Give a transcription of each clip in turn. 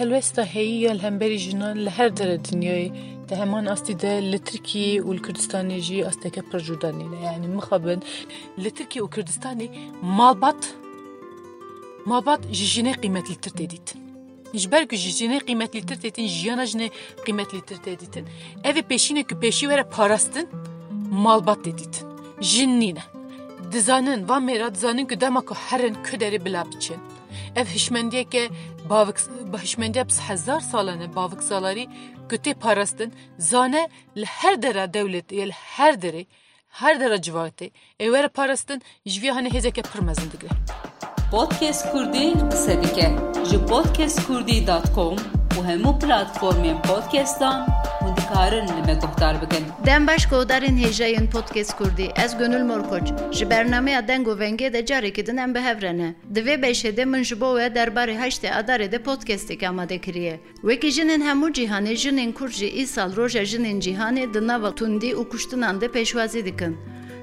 هلوستا هي الهمبري جنان لهر در دنياي ده همان أستي ده لتركي والكردستاني جي أستيكا برجوداني يعني مخابن لتركي وكردستاني مالبات مالبات جيجيني قيمة لتر تديت جبر که جیجینه قیمت لیتر تیتین جیانا جنه قیمت لیتر تیتین اوی پیشینه که پیشی وره پاراستن مالبات تیتین جنینه دزانن و میرا دزانن که دما که هرن کدری بلا بچین ev hişmendiyeke bavik hişmendiye bis hezar salane bavik salarî gotê parastin. Zane li her dera dewletê ya li her derê her dera civatê ê were parastin ji vî hane hêzeke pir mezin digre Podcast Kurdî qise dike ji podcastkurdî.com û hemû platformên podcastan hûn dikarin li me guhdar bikin. Dem baş guhdarên hêjeyên podcast Kurdî ez Gönül Morkoç ji bernameya deng û vengê de carekî din em bihevrene. Di vê beşê de min ji bo we derbarê heştê adarê de podcastek amade kiriye. Wekî jinên hemû cîhanê jinên Kurd jî îsal roja jinên cîhanê di nava tundî û de pêşwazî.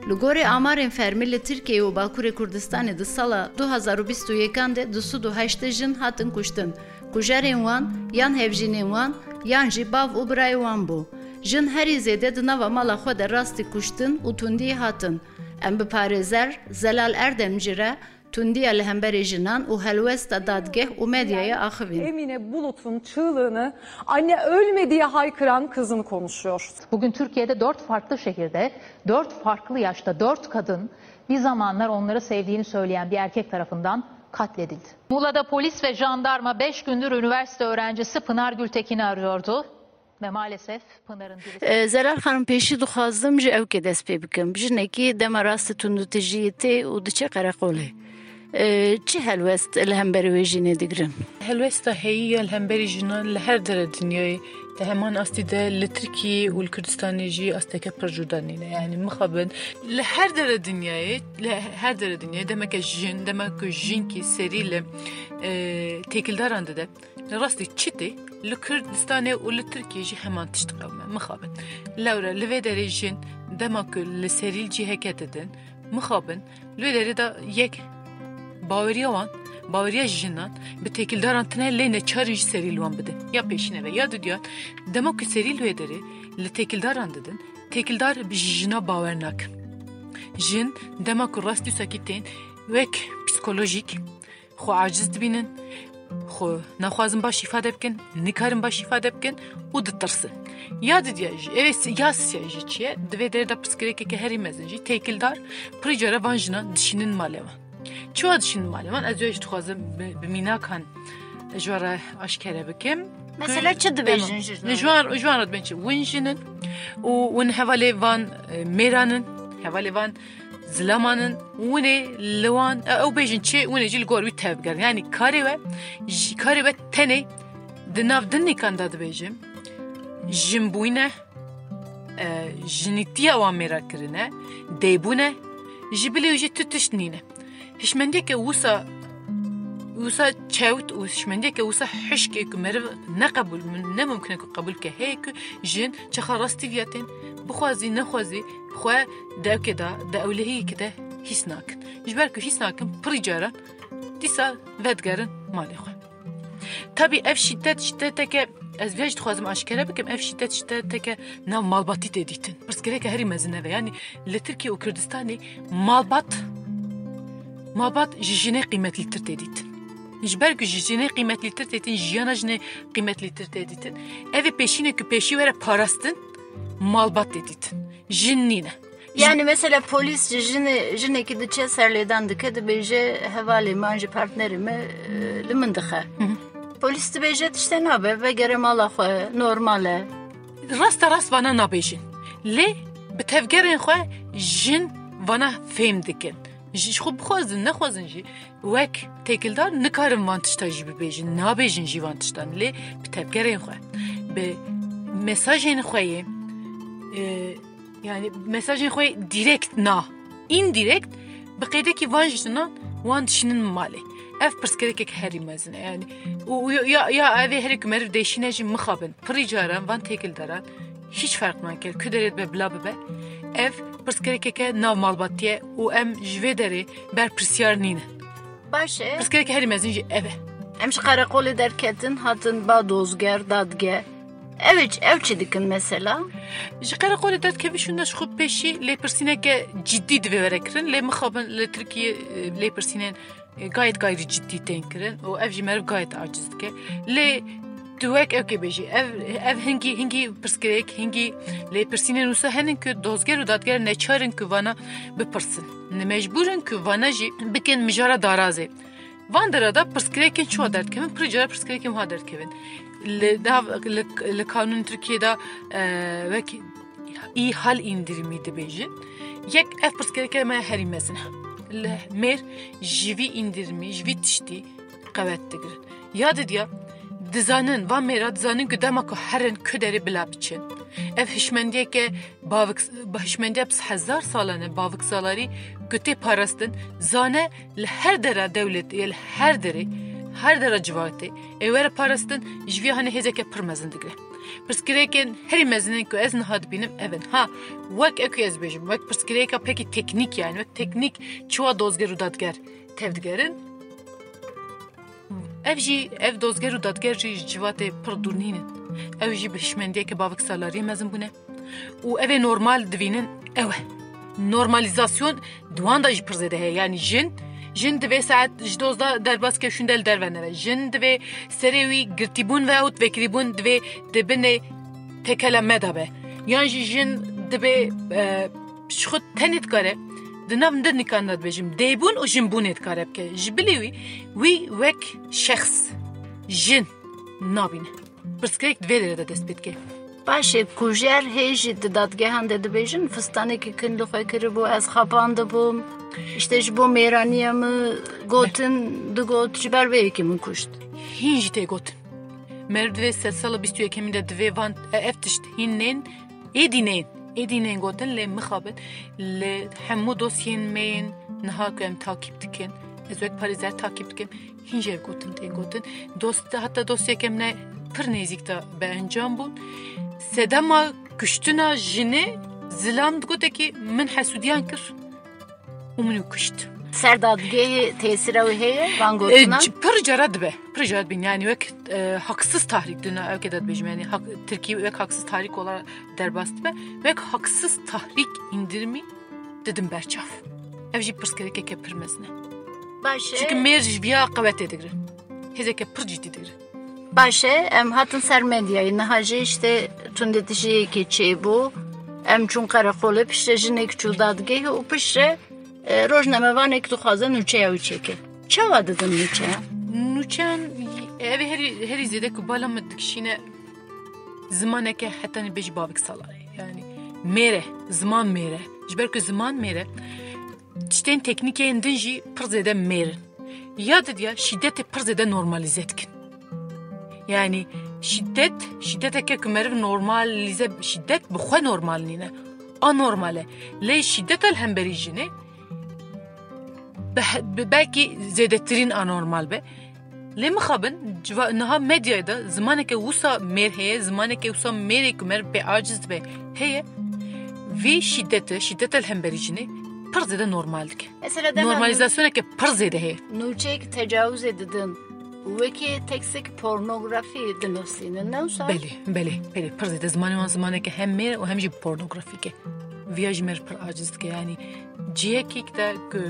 Amarên fermî li Tirkiye û Bakurê Kurdistanê di sala 2021 de du sud û heştê jin hatin kuştin. Kujerên wan yan hevjînên wan yan jî bav û birayê wan bû. Jin herî zêde di nava mala xwe de rastî kuştin û tundiyê hatin. Em bi parêzer Zelal Erdem jî re tundiya li hemberê jinan û helwesta dadgeh û medyaya axivîn. Emine Bulut'un çığlığını anne ölme diye haykıran kızım konuşuyor. Bugün Türkiye'de dört farklı şehirde, dört farklı yaşta dört kadın bir zamanlar onları sevdiğini söyleyen bir erkek tarafından katledildi. Muğla'da polis ve jandarma 5 gündür üniversite öğrencisi Pınar Gültekin'i arıyordu. Ve maalesef Pınar'ın xanım pêşî dixwazim ji ew kê dest pê bikim. Jinekî dema rastî tundutijiyê tê û diçe qereqolê. Çi helwest li hemberî wê jînê digirin? هلوستا هي الهمبري جنان لهر در دنياي ده همان أستي ده لتركي والكردستاني جي أستيكا برجوداني يعني مخابن لهر در دنياي لهر در دنياي دمك جن دمك جن كي سري ل تيكل عنده ده لراستي تشتي لكردستاني ولتركي جي همان تشتغل مخابن لورا لفي دري جن دمك لسري الجي هكاتدن مخابن لو دري دا يك باوریا وان باوریا جنان به تکیلداران تنه لینه چارج سری لوان بده یا پیشینه و یا دیان دما که سری لوی داره ل تکیلداران ددن تکیلدار به جنا باور نک جن دما که راستی ساکتین وک پسیکولوژیک خو عاجز دبینن خو نخوازم باش ifade بکن نکارم باش ifade بکن و دترسın ya diye evet ya siyajı çiye dve derda psikolojik ki heri mezinci tekildar prijara vanjina dişinin maleva چوا دشین مالی من از یوش تخوازم بمینا کن جوارا اشکره بکم Mesela çi dibêjin ji جوان جوان رد بنچ وین جنن و ون هوالی وان میرانن هوالی وان زلمانن ونه لوان او بیجن چه ونه جیل گور وی تبگر yani kari ve kari ve tene dinav dinni kan da dibêjim jimbuyne jinitiya wan mêra kirine deybûne ji bilê jî tu tiştîne هشمنديك وسا وسا تشاوت وشمنديك وسا حشك مرف نقبل نه ممكن قبول كهيك جن تخرستي فياتين بخوازي نخوازي خوا دا كده دا أولهي كده هيسناك جبرك هيسناك بريجارا ديسا ودگرن مالي خوا tabi ev şiddet şiddeteke ez vej dixwazim aşkere bikim ev şiddet şiddeteke nav malbatî tê dîtin. Pirsgirêke herî mezin ve yani li Tirkiye û Kurdistanê malbat Mabat jijine kıymetlidir deditin. Nijber ki jijine kıymetlidir dedin, jiyana jine kıymetlidir deditin. Evi peşine ki peşi vere parastın, malbat deditin. Jinnine. Yani mesela polis jine jine ki dıçe serleden dike de beje hevali manji partnerimi e, limin. Polis de beje işte nabe ve gerem Allah normale. Rasta rast bana nabejin. Le bitevgerin xwe jin vana fêm dikin ji xwe bixwazin nexwazin jî. Wek têkildar nikarin van tişta jî bibêjin nabêjin jî van tiştan lê bi tevgerên xwe. Bi mesajên xwe yê yani mesajên xwe direkt na. İndirekt bi qêdekî van jî nan wan dişinin malê. Ev pirsgirêkek herî mezin e. Yani ya ya evê herî ku meriv değişîne jî mixabin. Pirî caran van têkildaran hiç fark nakir ku derê be bila bibe ev pirsgirêkeke nav malbatiye û em ji vê derê ber pirsyar nîne Başı. pirsgirêke herî mezin jî ev e Em ji qereqolê derketin hatin ba dozger, dadge. Ev ev çi dikin mesela? ji qereqolê derdkevî şûn ji xwe pêşî lêpirsîneke ciddî divê were kirin. Lê mixabin li Tirkiye lêpirsînên gayet gayrî ciddî tên kirin. Û ev jî meriv gayet aciz dike. Lê tu wek ew kê ev ev hingî hingî pirsgirêk hingî lêpirsînên wisa henin ku dozger û dadger neçarin ku vana bipirsin mecbûrin ku vana jî bikin mijara darazê Van dera da pirsgirêkên çi derdkevin pirî cara pirsgirêkên ha derdkevin li dav li kanun Tirkiye'de wek iyi hal indirimi dibêjin yek ev pirsgirêke me herî mezin li mêr ji vî indirmî ji vî tiştî qewet digirin ya didiya dizanin van mêra dizanin ku dema ku herin ku derê bila biçin. Ev hişmendiyeke bavik hişmendiya hezar salane bavik salarî ku tê parastin. Zane her dera dewlet ya li her derê her dera civatê ê were parastin ji vî hanê hêzeke pir mezin digre Pirsgirêkên herî mezinên ku ez niha dibînim evin. Ha wek ek ez bêjim wek pirsgirêka pekî teknîk yani. Wek teknîk çiwa dozger û dadger tev digerin ev jî ev dozger û dadger jî ji civatê pir dûrnînin ew jî bi bavik salariyê mezin bûne. Û ev ê normal divînin ew e. Normalizasyon duwan da jî pir zêde heye. Yani jin jin divê saet ji dozda derbas kevşûn del derveneve jin divê serê wî girtîbûn ve û vekirîbûn divê dibinê tekele me da be. Yan jî jin divê ji xwe tenê dikare di nav dir nîkan da dibêjim dêbûn û jinbûnê dikare bike ji bilê wî wî wek şexs jin. Nabîne pirsgirêk lêre de dest pê dike Başê kujer hê jî di dadgehan de dibêjin fistanekî kin li xwe kiribû ez xepan dibûm işte ji bo mêraniya me gotin digot ji ber vê yekê min kuşt. Hîn jî tê gotin. Mer divê sed sala bîst û de divê van ev tişt êdînên êdînên gotin lê mixabin li hemû dosyên me yên niha em takîb dikin. Ez wek parêzer takîb dikim hîn jî ev gotin tê gotin dost heta dosyekem ne pir nêzik da be encam bûn sedema kuştina jinê zilam digotekî min hesûdiyan kir. Û min û. Serdadgehê tesîra wê heye van gotinan? Pir cara dibe. Pir cara dibin yani wek haksız tahrik dina ev keda dibêjim yani hak, Tirkiye wek haksız tahrik ola derbas dibe wek haksız tahrik indirimi didim berçaf. Ev jî pirsgirêkeke pir mezin e. Çünkü mêr ji viya qewetê digirin. Hêzeke pir cidî digirin. Başê em hatin ser medyayê niha jî işte tundetijiyekê çêbû em çûn qereqolê piştre jinek çû dadgehê û piştre rojnamevanek dixwazin nûçeya wî çêke. Çawa didin nûçeya? Nûçeyan ev herî herî zêde ku bala me dikişîne zimaneke hetanî bêjî bavik salarê yani mêre ziman mêre ji ber ku ziman mêre tiştên teknîkeyên din jî pir zêde mêrin ya didiya şiddetê normalize dikin yani şiddet şiddeteke ku meriv normalize şiddet bi xwe normal nîne anormal e lê şiddet el hemberî jinê belki zêdetirîn anormal be lê mixabin niha medyayê de zimaneke wisa mêr heye zimaneke wisa mêrê ku mer pê aciz dibe heye vê şiddete şiddet el hemberî jinê pir zêde normal dike Mesela dema normalizasyoneke pir zêde heye nûçeyek tecavüz edidin. Wekî teksek pornografi dinivînin ne wisa? belê belê belê pir zêde zimanê wan zimaneke hem mêr û hem jî pornografîk e viya ji mer pir aciz dike yani ciyekek de ku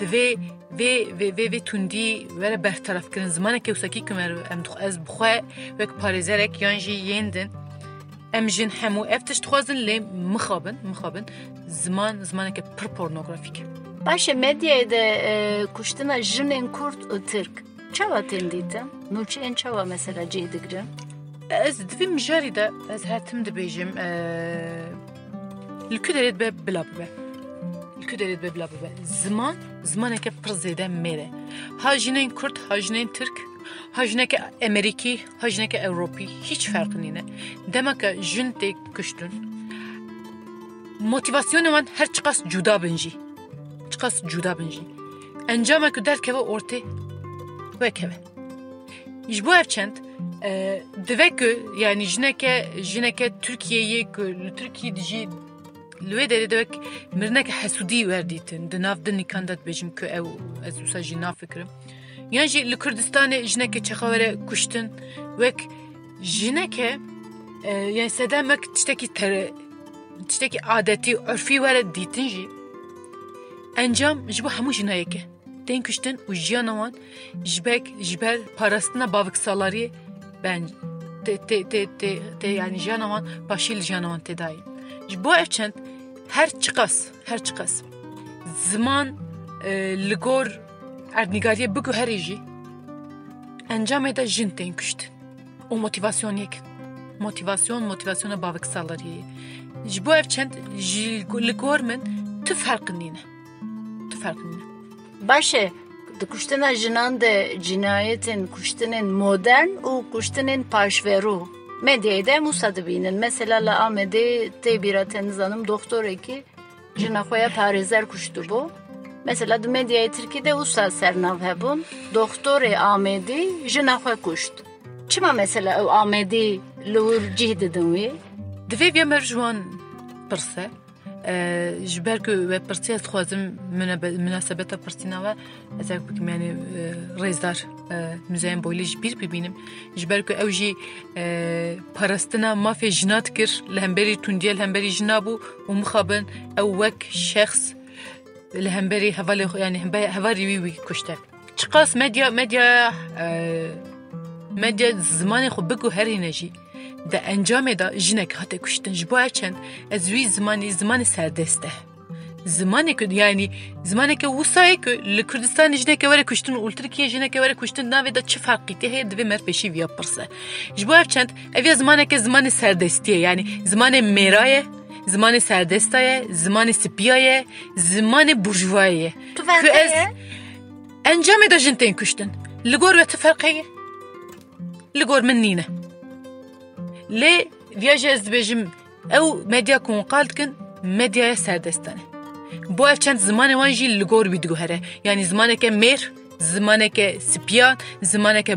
divê vê vê vê vê tundî were bertaraf kirin zimaneke wisa ku mer em ez bixwe wek parêzerek yan jî yên din em jin hemû ev tişt e e, tên dîtin? Nûçeyên çawa mesela cê digirin? Ez divê mijarî de ez hetim dibêjim li ku derê dibe bila bibe. Li ku derê dibe bila bibe. Ziman zimaneke pir zêde mêr e ha jinên Türk ha jineke Emerîkî ha jineke Ewropî hiç ferqi nîne demeke jin tê kuştin motivasyonê wan her çiqas cuda bin jî çiqas cuda bin jî encama ku derkeve ortê wekeve ji bo ev çend e, dive ku yani jineke jineke li Türkiye dijî li wê derê de wek mirineke hesûdî werdîtin di nav din nîkan de dibêjim ku ew ez wisa jî nafikirim yan jî li Kurdistanê jinekê çexewere kuştin. Wek jineke e, yani sedemek tiştekî tere tiştekî adetî örfî were dîtin jî. Encam ji bo hemû jinayeke tên kuştin û jiyana wan ji bek ji ber parastina baviksalariyê ben te te te te te yani jiyana wan başî li jiyana wan tedayî ji bo ev çend her çiqas her çiqas ziman e, li gor erdnîgariye biguherî jî encamê de jin kuştin û motivasyoniyek motivasyon motivasyona baviksalariyê ji bo ev çend ji li gor min tu ferqinîne tu ferqinîne Başı di kuştina jinan de cinayetin kuştinin modern û kuştinin paşveru medyayê de musa dibînin. Mesela li Amedê tê bîra Teniz Hanım doktorekî jina xwe ya parêzer kuştu bû. Mesela di medyayê Tirkiyê de wisa sernav hebûn. Doktorê Amedî jina xwe kuşt. Çima mesela ew Amedî li wir cih didin wê? Divê vê me ji wan pirse ji ber ku we pirsiya dixwazim münasebeta pirsîna we ez ek bikim yani rêzdar müzeyên boylî ji bîr bibînim ji ber ku ew jî parastina mafê jina dikir li hemberî tundiye li hemberî jina bû û mixabin ew wek şexs li hemberî hevalê yani hevarî wî wî kuşte çiqas medya medya medya zimanê xwe bigu herîne jî de encamê da jinek hate kuştin ji bo ev çend ez wî zimanî zimanê serdest e zimanê ku yani zimaneke wisayê ku li Kurdistanê jineke were kuştin û Tirkiye jineke were kuştin navê de çi farqîtî heye divê mer pêşî viya pirse ji bo ev çend ev ya zimaneke zimanê serdestiye yani zimanê mêra ye zimanê serdesta ye zimanê spiya ye zimanê burjuva ye Tu ku ez verkeye? encamê da jin tên medya ku qal dikin medyaya serdestane bo ev çend zimanê wan jî li gor wî diguhere yani zimaneke mêr zimaneke spiyan zimaneke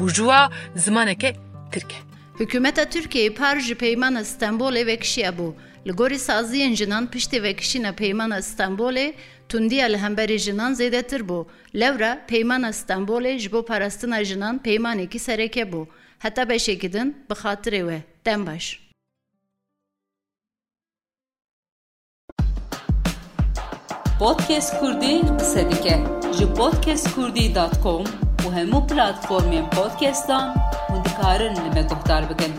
burjuwa zimaneke tirk e Hükümeta Türkiye par ji peymana İstanbulê vekişiya bû. Li gorî saziyên jinan piştî vekişîna peymana İstanbulê tundiya li hemberî jinan zêdetir bû. Lewra peymana İstanbulê ji bo parastina jinan peymanekî sereke bû. Heta beşekî din bi xatirê we. Dem baş. Podcast Kurdî qise dike ji podcastkurdî.com û hemû platformên podcastan hûn dikarin li me guhdar bikin.